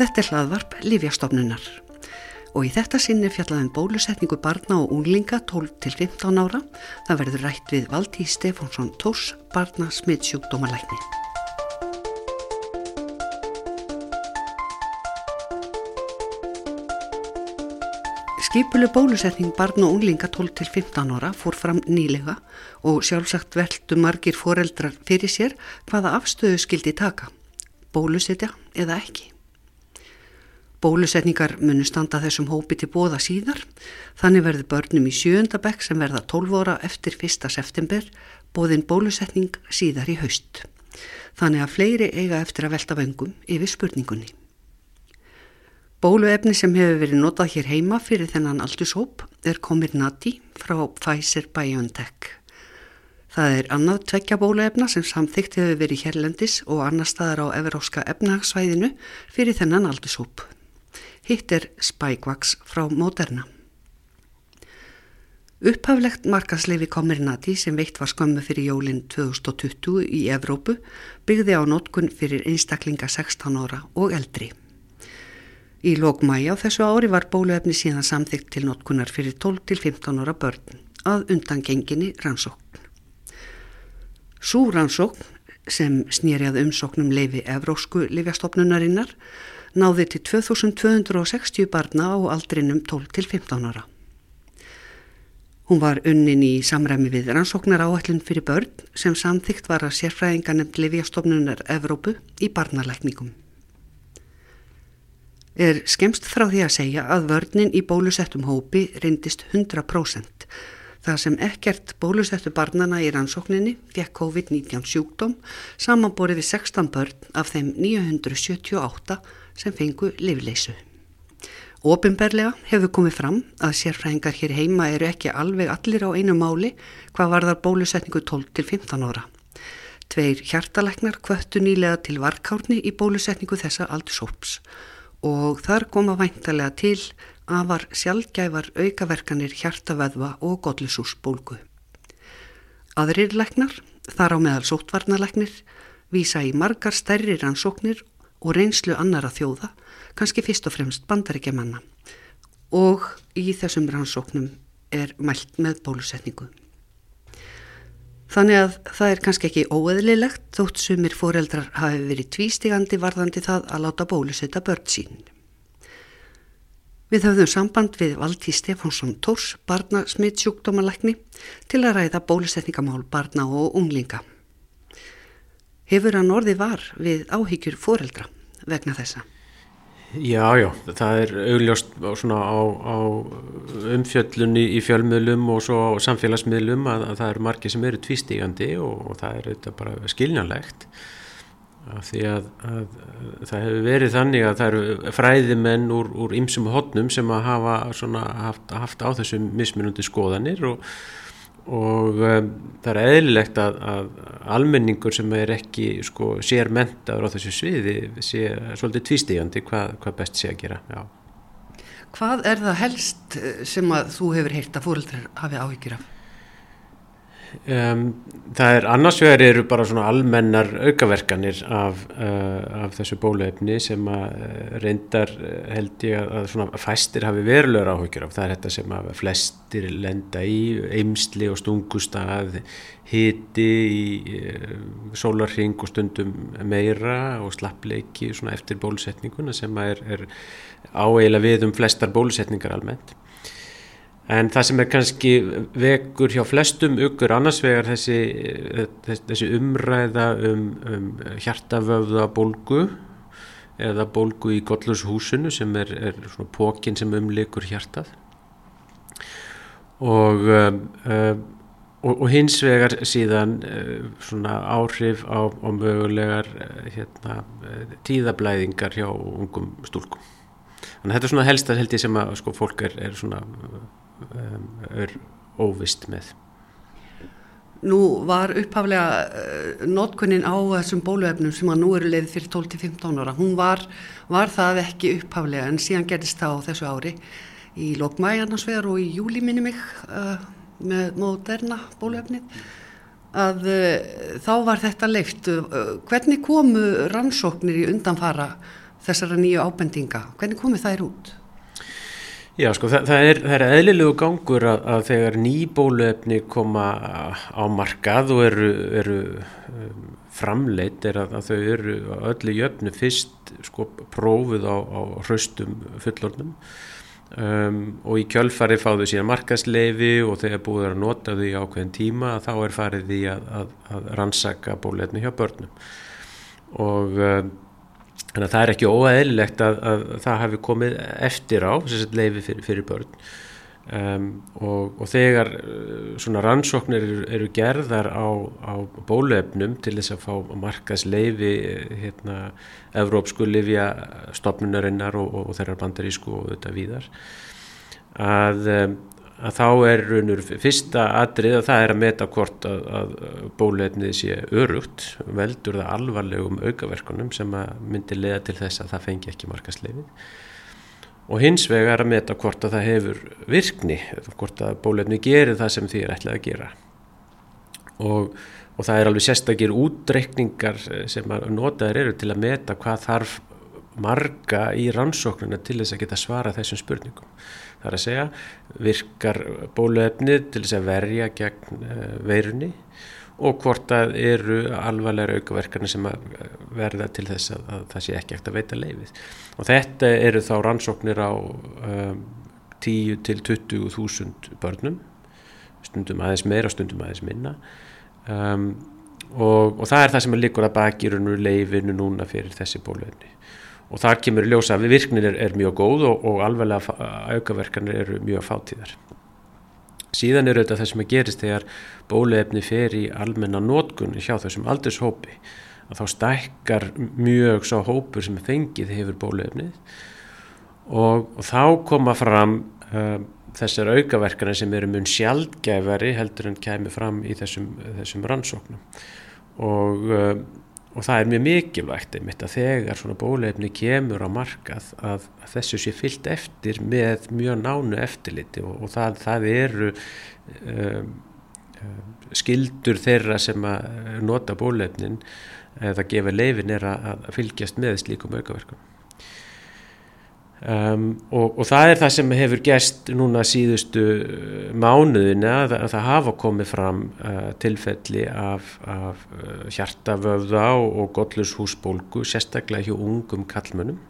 Þetta er hlaðvarp Livjastofnunar og í þetta sinni fjallaðum bólusetningu barna og unglinga 12 til 15 ára. Það verður rætt við Valtí Stefánsson Tórs, barna smittsjúkdómalækni. Skipulu bólusetning barna og unglinga 12 til 15 ára fór fram nýlega og sjálfsagt veldu margir foreldrar fyrir sér hvaða afstöðu skildi taka, bólusetja eða ekki. Bólusetningar munu standa þessum hópi til bóða síðar, þannig verður börnum í sjöndabekk sem verða 12 óra eftir 1. september bóðin bólusetning síðar í haust. Þannig að fleiri eiga eftir að velta vöngum yfir spurningunni. Bóluefni sem hefur verið notað hér heima fyrir þennan aldurshóp er Comirnaty frá Pfizer-BioNTech. Það er annað tvekja bóluefna sem samþygt hefur verið hérlendis og annar staðar á Evróska efnahagsvæðinu fyrir þennan aldurshóp. Hitt er Spikevax frá Moderna. Upphaflegt markasleifi Comirnaty sem veitt var skömmu fyrir jólinn 2020 í Evrópu byggði á notkun fyrir einstaklinga 16 ára og eldri. Í lókmæja á þessu ári var bóluefni síðan samþygt til notkunar fyrir 12 til 15 ára börn að undan genginni rannsókn. Sú rannsókn sem snýri að umsóknum leifi Evrósku lifjastofnunarinnar náði til 2260 barna á aldrinum 12 til 15 ára. Hún var unnin í samræmi við rannsóknar áætlun fyrir börn sem samþygt var að sérfræðinga nefnd lifjastofnunar Evrópu í barnalækningum er skemst frá því að segja að vörnin í bólusettum hópi reyndist 100%. Það sem ekkert bólusettu barnana í rannsókninni fekk COVID-19 sjúkdóm samanborið við 16 börn af þeim 978 sem fengu livleysu. Óbimberlega hefur komið fram að sérfræðingar hér heima eru ekki alveg allir á einu máli hvað varðar bólusetningu 12 til 15 ára. Tveir hjartalæknar kvöttu nýlega til varkárni í bólusetningu þessa aldurshóps og þar koma væntalega til afar sjálfgæfar aukaverkanir hjartaveðva og godlusúsbólgu. Aðrir læknar, þar á meðal sótvarnalæknir, vísa í margar stærri rannsóknir og reynslu annara þjóða, kannski fyrst og fremst bandaríkjamanna og í þessum rannsóknum er mælt með bólusetningu. Þannig að það er kannski ekki óeðlilegt þótt sumir foreldrar hafi verið tvístigandi varðandi það að láta bólusetta börn sín. Við höfðum samband við Valtí Stefánsson Tórs, barna smittsjúkdómalækni, til að ræða bólusetningamál barna og unglinga. Hefur hann orði var við áhyggjur foreldra vegna þessa? Já, já, það er augljóst á, á umfjöllunni í fjölmiðlum og svo samfélagsmiðlum að, að það eru margir sem eru tvístígandi og, og það er auðvitað bara skiljanlegt því að, að það hefur verið þannig að það eru fræðimenn úr, ymsum hodnum sem að hafa haft, haft á þessum mismunandi skoðanir og og um, það er eðlilegt að, að almenningur sem er ekki sko, sér mentaður á þessu sviði sé svolítið tvístígandi hvað, hvað best sé að gera Já. Hvað er það helst eh, sem að þú hefur heilt að fóröldrar hafi áhyggjur af? Um, það er annars vegar eru bara svona almennar aukaverkanir af, uh, af þessu bóluefni sem að uh, reyndar uh, held ég að, að svona fæstir hafi verulegur áhugjur af. Það er þetta sem að flestir lenda í eimsli og stungustað hiti í sólarring og stundum meira og slappleiki eftir bólusetninguna sem er, er áeila við um flestar bólusetningar almennt En það sem er kannski vekur hjá flestum ykkur annars vegar þessi, þessi umræða um, um hjartavöfða bólgu eða bólgu í Godlurshúsinu sem er, er svona pókin sem umlikur hjartað og, um, og, og hins vegar síðan svona áhrif á, á mögulegar hérna, tíðablæðingar hjá ungum stúlkum. Þannig að þetta er svona helst að held ég sem að sko, fólk er, er svona Um, er óvist með. Nú var upphaflega uh, notkunnin á þessum bóluefnum sem að nú eru leið fyrir 12-15 ára, hún var, var það ekki upphaflega en síðan gerist það á þessu ári í lokmæjarnarsvegar og í júli minni mig uh, með moderna bóluefnið að uh, þá var þetta leift. Uh, hvernig komu rannsóknir í undanfara þessara nýju ábendinga. Hvernig komið þær út? Já, sko, það, það, er, það er eðlilegu gangur að, að þegar nýbóluefni koma á markað og eru, eru um, framleitt er að, að þau eru öllu jöfnu fyrst sko, prófuð á, á hraustum fullornum um, og í kjölfari fáðu síðan markaðsleifi og þegar búið að nota þau í ákveðin tíma þá er farið í að, að rannsaka bóluefni hjá börnum. Og um, Þannig að það er ekki óæðilegt að, að það hafi komið eftir á, leifi fyrir, fyrir börn. Um, og, og þegar uh, svona rannsóknir eru, eru gerðar á, á bólefnum til þess að fá markas leifi hérna, Evrópsku livja stopnunarinnar og, og, og þeirra bandarísku og þetta víðar að um, að þá er raunur fyrsta atrið að það er að meta hvort að, að bólefnið sé örugt veldur það alvarlegum aukaverkunum sem myndi leða til þess að það fengi ekki markasleifið og hins vegar að meta hvort að það hefur virkni, hvort að bólefnið gerir það sem því er ætlað að gera. Og, og það er alveg sérstakir útreikningar sem að notaður eru til að meta hvað þarf marga í rannsóknuna til þess að geta svara þessum spurningum Það er að segja virkar bóluefnið til þess að verja gegn eh, veirunni og hvort að eru alvarlega aukaverkarnir sem verða til þess að, að það sé ekki ekkert að veita leifið. Og þetta eru þá rannsóknir á um, 10 til 20 þúsund börnum, stundum aðeins meira og stundum aðeins minna. Um, og, og það er það sem er líkur að bakirunur leifinu núna fyrir þessi bóluefni og þar kemur ljósa að virknin er, er mjög góð og, og alveglega aukaverkanir eru mjög fátíðar. Síðan eru þetta það sem að gerist þegar bólefni fer í almenna nótgunni hjá þessum aldurshópi að þá stækkar mjög sá hópur sem er fengið hefur bólefnið og, og þá koma fram uh, þessar aukaverkanir sem eru mun sjaldgæfari heldur en kemur fram í þessum, þessum rannsóknum og uh, og það er mjög mikilvægt einmitt að þegar svona bólefni kemur á markað að, að þessu sé fyllt eftir með mjög nánu eftirliti og, og það, það eru um, skildur þeirra sem að nota bólefnin eða gefa leifin er að, að fylgjast með slíkum aukaverkum Um, og, og það er það sem hefur gæst núna síðustu mánuðina að, að það hafa komið fram uh, tilfelli af, af uh, hjartavöfða og, og gollurshúsbólgu sérstaklega hjá ungum kallmönnum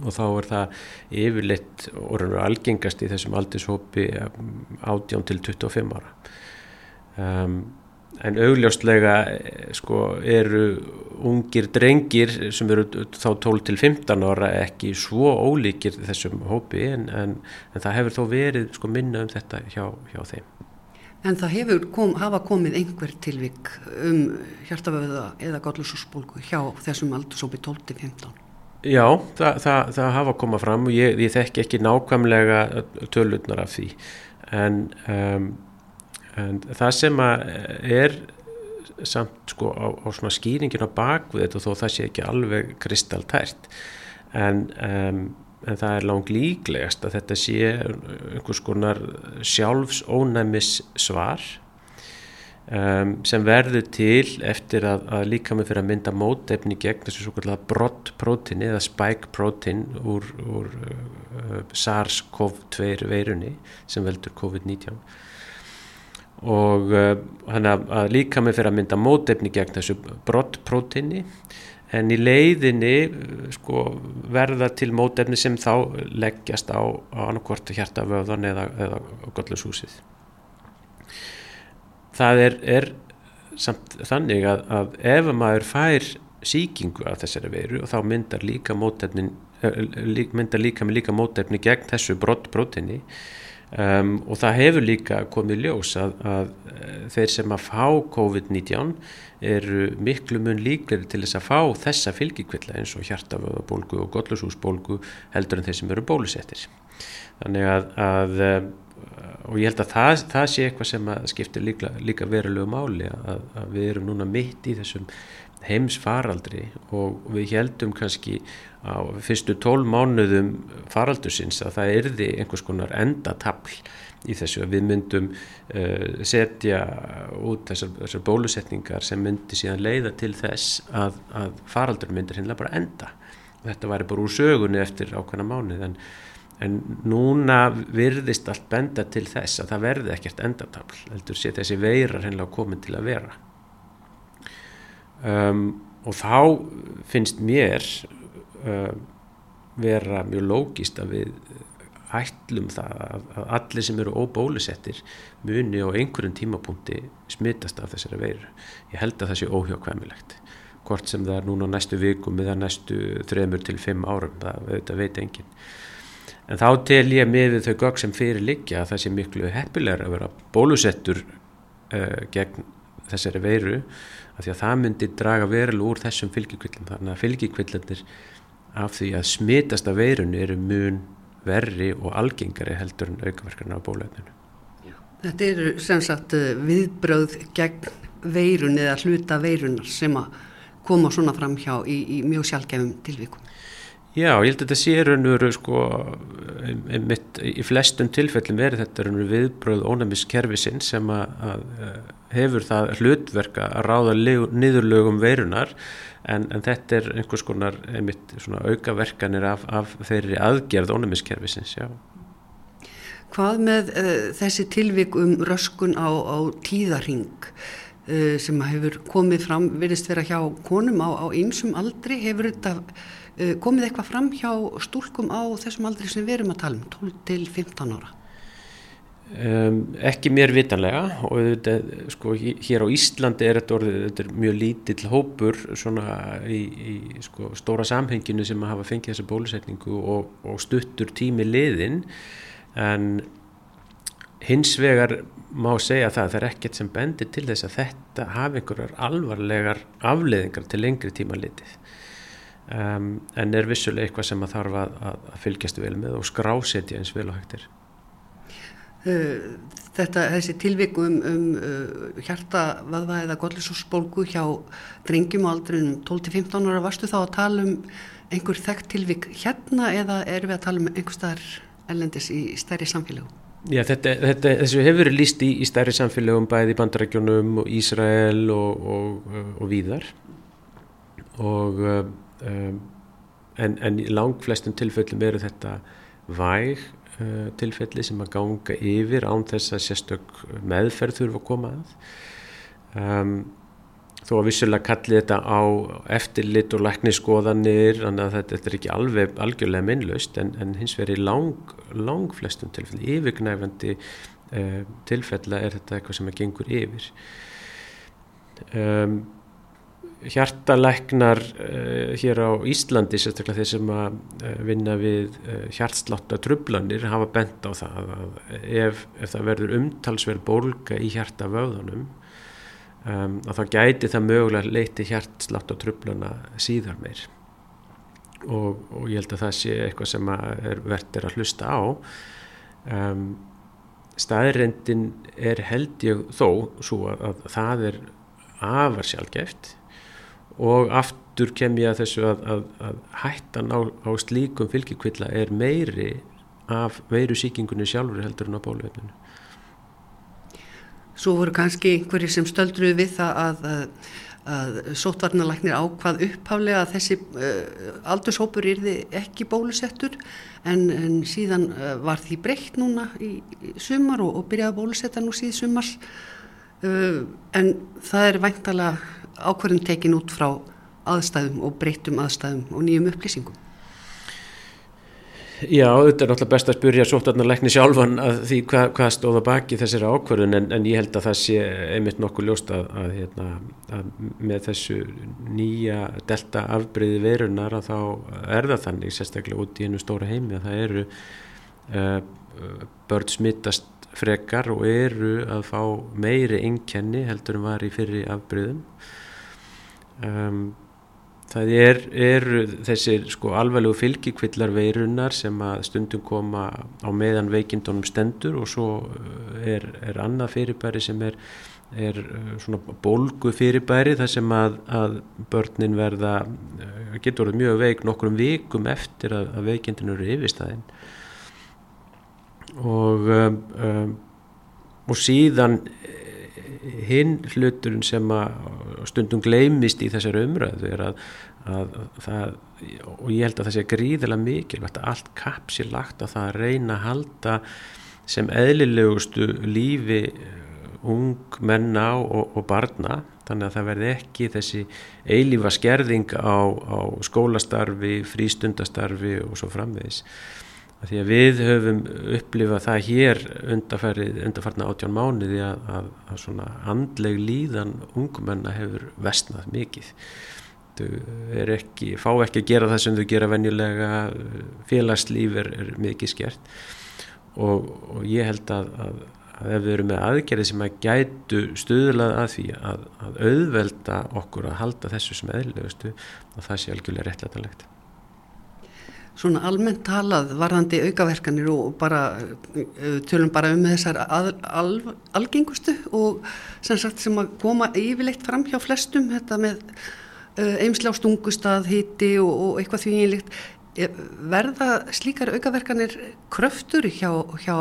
og þá er það yfirleitt orðinu algengast í þessum aldurshópi um, 18 til 25 ára. Um, en augljóslega eh, sko, eru ungir drengir sem eru þá 12 til 15 ára ekki svo ólíkir þessum hópi en, en, en það hefur þó verið sko, minna um þetta hjá, hjá þeim. En það hefur kom, hafa komið einhver tilvík um hjartavöða eða gotlususbólgu hjá þessum aldursópi 12 til 15? Já, það, það, það hafa komað fram og ég, ég þekki ekki nákvæmlega tölurnar af því en um, en það sem er samt sko á, á svona skýringin á bakvið þetta þó það sé ekki alveg kristaltært en, um, en það er langt líklegast að þetta sé einhvers konar sjálfsónæmis svar um, sem verður til eftir að, að líka með fyrir að mynda mótefni gegn þessu svo kallega brott prótín eða spike prótín úr, úr uh, SARS-CoV-2 veirunni sem veldur COVID-19 og hann uh, að líka með fyrir að mynda mótefni gegn þessu brottprótinni en í leiðinni uh, sko, verða til mótefni sem þá leggjast á, á annarkvortu hjartavöðan eða, eða gotlushúsið. Það er, er samt þannig að, að ef maður fær síkingu af þessari veiru og þá myndar líka eh, myndar líka með líka mótefni gegn þessu brottprótinni Um, og það hefur líka komið ljós að, að eh, þeir sem að fá COVID-19 eru miklu mun líkleri til þess að fá þessa fylgjikvilla eins og hjartaföðabólgu og gotlusúsbólgu heldur en þeir sem eru bólusettir. Þannig að, að eh, og ég held að það, það sé eitthvað sem skiptir líka, líka verulegu máli að, að við erum núna mitt í þessum heims faraldri og við heldum kannski á fyrstu tól mánuðum faraldursins að það erði einhvers konar endatafl í þessu að við myndum uh, setja út þessar, þessar bólusetningar sem myndi síðan leiða til þess að, að faraldur myndir hinnlega bara enda. Þetta væri bara úr sögunni eftir ákvæmna mánuð en, en núna virðist allt benda til þess að það verði ekkert endatafl heldur sé þessi veirar hennilega komin til að vera um, og þá finnst mér uh, vera mjög lógist að við ætlum það að allir sem eru óbólusettir muni á einhverjum tímapunkti smittast af þessari veiru. Ég held að það sé óhjákvæmilegt. Hvort sem það er núna næstu vikum eða næstu þremur til fimm árum, það veit enginn. En þá tel ég með þau gögg sem fyrir liggja að það sé miklu heppilegar að vera bólusettur uh, gegn þessari veiru af því að það myndi draga veruleg úr þessum fylgjikvillin. Þannig að fylgjikvillanir af því að smitast af veirunni eru mun verri og algengari heldur en aukaverkarna á bólöfninu. Þetta eru sem sagt eh, viðbröð gegn veirun eða hluta veirunar sem að koma svona fram hjá í, í mjög sjálfgefum tilvíkum. Já, ég held að þetta sé raunur sko, einmitt, í flestum tilfellum verið þetta raunur viðbröð ónæmiskerfisinn sem að, að hefur það hlutverka að ráða niðurlögum veirunar en, en þetta er einhvers konar einmitt aukaverkanir af, af þeirri aðgerð ónumiskerfisins, já. Hvað með uh, þessi tilvík um röskun á, á tíðarhing sem hefur komið fram, verðist vera hjá konum á einsum aldri, hefur þetta uh, komið eitthvað fram hjá stúlkum á þessum aldri sem við erum að tala um, 12 til 15 ára? Um, ekki mér vitanlega. Og þetta, sko, hér á Íslandi er þetta, orðið, þetta er mjög lítill hópur í, í sko, stóra samhenginu sem að hafa fengið þessa bólusetningu og, og stuttur tími liðin en hins vegar má segja það að það er ekkert sem bendir til þess að þetta hafi einhverjar alvarlegar afleðingar til lengri tíma litið um, en er vissulega eitthvað sem að þarf að, að fylgjast vel með og skrásetja eins vel og hægtir Eh, þetta, þessi tilviku um, um uh, hjartavaða eða gollisósbólgu hjá drengjum á aldrinum 12-15 ára, varstu þá að tala um einhver þekkt tilvik hérna eða erum við að tala um einhver staðar ellendis í stærri samfélagum? Já, þetta, þetta, þessu hefur verið líst í, í stærri samfélagum bæði bandarækjunum og Ísrael og, og, og víðar. Og um, en, en lang flestum tilfellum eru þetta væg uh, tilfelli sem að ganga yfir án þess að sérstök meðferð þurfa að koma að. Um, þó að vissulega kalli þetta á eftirlit og lækniskoðanir þannig að þetta, þetta er ekki alveg algjörlega minnlaust en, en hins vegar í lang, lang flestum tilfelli, yfirgnæfandi uh, tilfella er þetta eitthvað sem að gengur yfir. Um, hjartalæknar uh, hér á Íslandi, sérstaklega þeir sem að uh, vinna við hjartslátta trublanir hafa bent á það að ef, ef það verður umtalsverð bólga í hjartavöðunum um, að þá gæti það mögulega leiti hjartslátta trublana síðar meir. Og, og ég held að það sé eitthvað sem er verður að hlusta á. Um, staðrendin er held ég þó svo að, að það er afar sjálfgeft og aftur kem ég að þessu að, að, að hættan á, á slíkum fylgjikvilla er meiri af veiru síkingunni sjálfur heldur en á bóluvefninu. Svo voru kannski einhverjir sem stöldruði við það að, að sótvarnalæknir ákvað upphálega að þessi uh, aldurshópur yrði ekki bólusettur en, en síðan uh, var því breykt núna í, í sumar og, og byrjaði að bólusetta nú síð sumar uh, en það er væntalega ákvörðum tekin út frá aðstæðum og breytum aðstæðum og nýjum upplýsingum? Já, þetta er náttúrulega best að spyrja sótarnarleikni sjálfan að því hvað, hvað stóða baki þessari ákvörðun en, en ég held að það sé einmitt nokkuð ljóst að, að, hérna, að með þessu nýja delta afbreyði verunar að þá er það þannig sérstaklega út í einu stóra heimi að það eru uh, börn smittast frekar og eru að fá meiri innkenni heldur en var í fyrri afbreyðum um, það er, er þessir sko alveg fylgikvillar veirunar sem að stundum koma á meðan veikindunum stendur og svo uh, er, er annað fyrirbæri sem er, er uh, svona bólgu fyrirbæri þar sem að, að börnin verða uh, getur verið mjög veik nokkrum vikum eftir að, að veikindin eru yfirstæðin og um, og síðan hinn hluturinn sem að stundum gleimist í þessari umræðu er að, að það, og ég held að það sé gríðilega mikilvægt að allt kapp sé lagt á það að reyna að halda sem eðlilegustu lífi uh, ung menna og, og barna þannig að það verði ekki þessi eilífa skerðing á, á skólastarfi, frístundastarfi og svo framvegis. Því að við höfum upplifað það hér undarfarna átján mánuði að, að, að svona andleg líðan ungumenna hefur vestnað mikið. Þau ekki, fá ekki að gera það sem þau gera venjulega, félagslíf er, er mikið skert og, og ég held að, að að ef við erum með aðgerði sem að gætu stuðlað að því að, að auðvelda okkur að halda þessu sem eðlugustu og það sé algjörlega réttlætanlegt. Svona almennt talað varðandi aukaverkanir og bara eh, tölum bara um þessar al, al, algengustu og sem sagt sem að koma yfirleitt fram hjá flestum þetta með uh, eimsla á stungustad, hitti og, og eitthvað því einlíkt eh, verða slíkar aukaverkanir kröftur hjá, hjá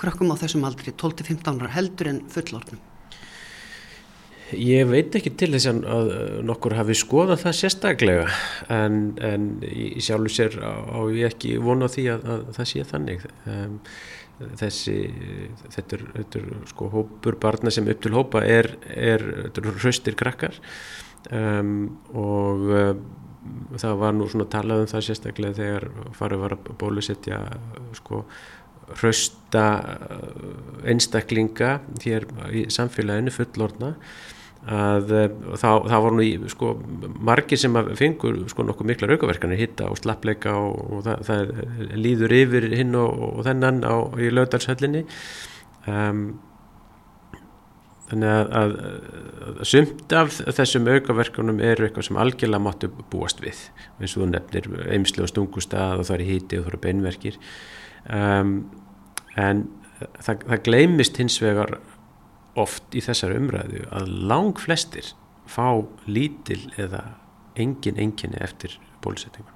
krökkum á þessum aldri 12-15 ára heldur en fullornum? Ég veit ekki til þess að nokkur hafi skoðað það sérstaklega en, en í sjálfu sér á ég ekki vona því að, að það sé þannig. Um, þessi, þetta er, þetta er sko hópur barna sem upp til hópa er, er, hraustir krakkar um, og um, það var nú svona talað um það sérstaklega þegar farið var að bólusetja sko hrausta uh, einstaklinga hér í samfélaginu fullorna að þá, þá voru nú í sko margir sem fengur sko nokkuð mikla raukaverkanir hitta og slappleika og, og það, það líður yfir hinn og, og þennan á, í lögdalshöllinni um, þannig að, að, að sumt af þessum aukaverkanum eru eitthvað sem algjörlega máttu búast við eins og þú nefnir eimsli og stungustad og það er híti og það eru beinverkir. Um, en það, það gleymist hins vegar oft í þessar umræðu að lang flestir fá lítil eða engin enginni eftir bólusetninguna.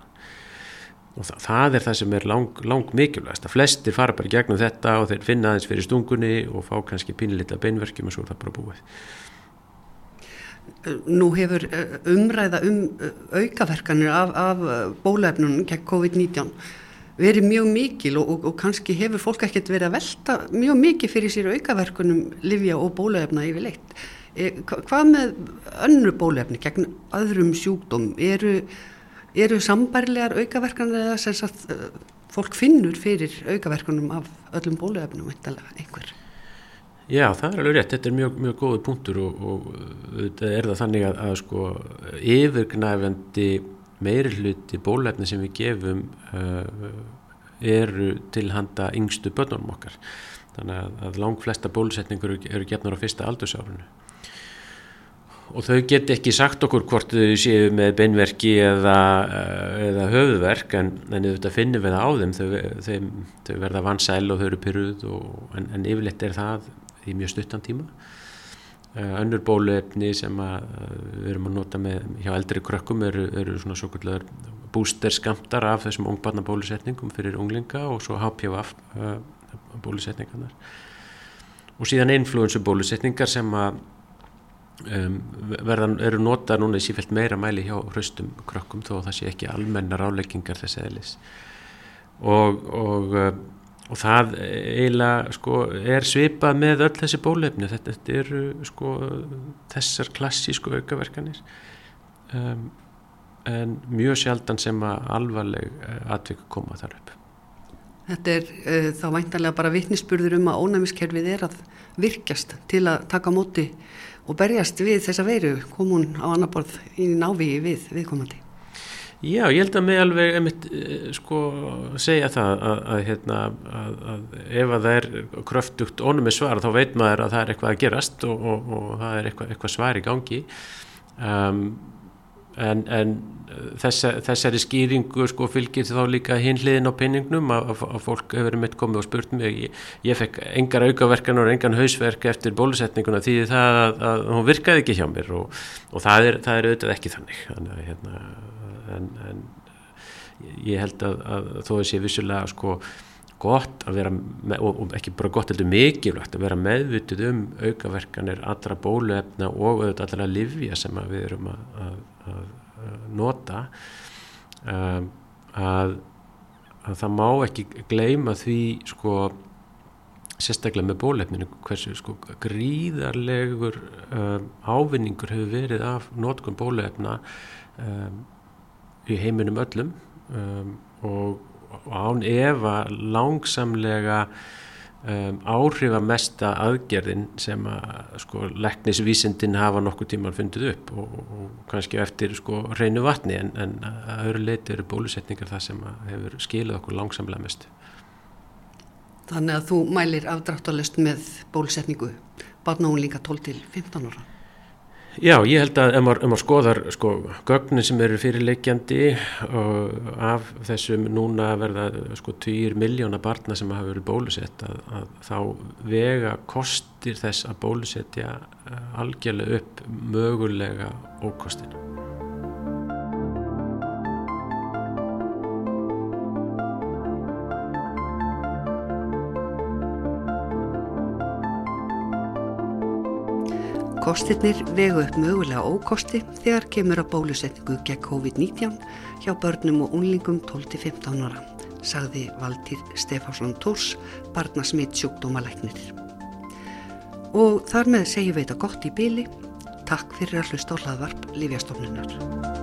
Og það, það er það sem er lang, lang mikilvægast að flestir fara bara gegnum þetta og þeir finna aðeins fyrir stungunni og fá kannski pínlita beinverkjum og svo er það bara búið. Nú hefur eh, umræða um eh, aukaverkanir af, af bólefnunum gegn COVID-19 verið mjög mikil og, og, og kannski hefur fólk ekkert verið að velta mjög mikið fyrir sér aukaverkunum livja og bólefna yfirleitt. E, hvað með önnu bólefni gegn öðrum sjúkdóm? Eru, eru sambærlegar aukaverkanir eða sem sagt e, fólk finnur fyrir aukaverkunum af öllum bólefnum einhver? Já, það er alveg rétt, þetta er mjög, mjög góður punktur og, og þetta er það þannig að, að sko yfirgnæfandi meiri hluti bólefni sem við gefum uh, eru til handa yngstu börnunum okkar. Þannig að, að lang flesta bólusetningur eru gefnar á fyrsta aldursárunu og þau get ekki sagt okkur hvort þau séu með beinverki eða, uh, eða höfuverk en, en þetta finnum við á þeim. Þau, þau, þau verða vansæl og þau eru pyrruð en, en yfirleitt er það í mjög stuttan tíma. Eh, önnur bóluefni sem eh, við erum að nota með hjá eldri krökkum eru, eru svona svo kallar búster skamtar af þessum ungbarna bólusetningum fyrir unglinga og svo HPV uh, bólusetningarnar. Og síðan influensu bólusetningar sem að um, verðan eru nota núna í sífælt meira mæli hjá hraustum krökkum þó það sé ekki almenna ráleikingar þess eðlis. Og, og og það eiginlega sko, er svipað með öll þessi bólefni. Þetta, þetta eru sko, þessar klassísku aukaverkanir. Um, en mjög sjaldan sem að alvarleg uh, atvik koma þar upp. Þetta er uh, þá væntanlega bara vittnisspurður um að ónæmiskerfið er að virkjast til að taka móti og berjast við þessa veiru komun á annar borð í návi við viðkomandi Já, ég held að mig alveg einmitt, eh, sko, segja það að, að, hérna, að, að ef að það er kröftugt ónum með svar þá veit maður að það er eitthvað að gerast og, og, og það er eitthvað, eitthvað svar í gangi. Um, en, en þessa, þessari skýringu sko, fylgir þá líka hinliðin á penningnum að fólk hefur mitt komið og spurt mig. Ég, ég fekk engar aukaverkan og engan hausverk eftir bólusetninguna því það að hún virkaði ekki hjá mér og, og það, er, það er auðvitað ekki þannig. Þannig að hérna en, en ég held að, að þó að sé vissulega sko gott að vera, með, og ekki bara gott heldur mikilvægt að vera meðvitið um aukaverkanir allra bóluefna og auðvitað allra livja sem við erum að, að, að nota um, að, að það má ekki gleima því sko sérstaklega með bólefninu hversu sko gríðarlegur um, ávinningur hefur verið af nótkum bólefna um, í heiminum öllum um, og, og án efa langsamlega um, áhrifamesta aðgerðin sem að sko leknisvísindin hafa nokkuð tíman fundið upp og, og kannski eftir sko reynu vatni en, en að öðru leiti eru bólusetningar það sem hefur skilað okkur langsamlega mest. Þannig að þú mælir afdráttalust með bólusetningu barna hún líka 12 til 15 ára. Já, ég held að ef maður, ef maður skoðar sko, gögnin sem eru fyrirleikjandi af þessum núna verða sko 20 miljóna barna sem hafa verið bólusett að, að þá vega kostir þess að bólusetja eh, algjörlega upp mögulega ókostinu. Kostirnir vegu upp mögulega ókosti þegar kemur að bólusetningu gegn COVID-19 hjá börnum og unlingum 12-15 ára, sagði Valtýr Stefánsson Tórs, barnasmitt sjúkdómalæknir. Og þar með segjum við þetta gott í byli. Takk fyrir að hlusta á hlaðvarp Lífjastofnunar.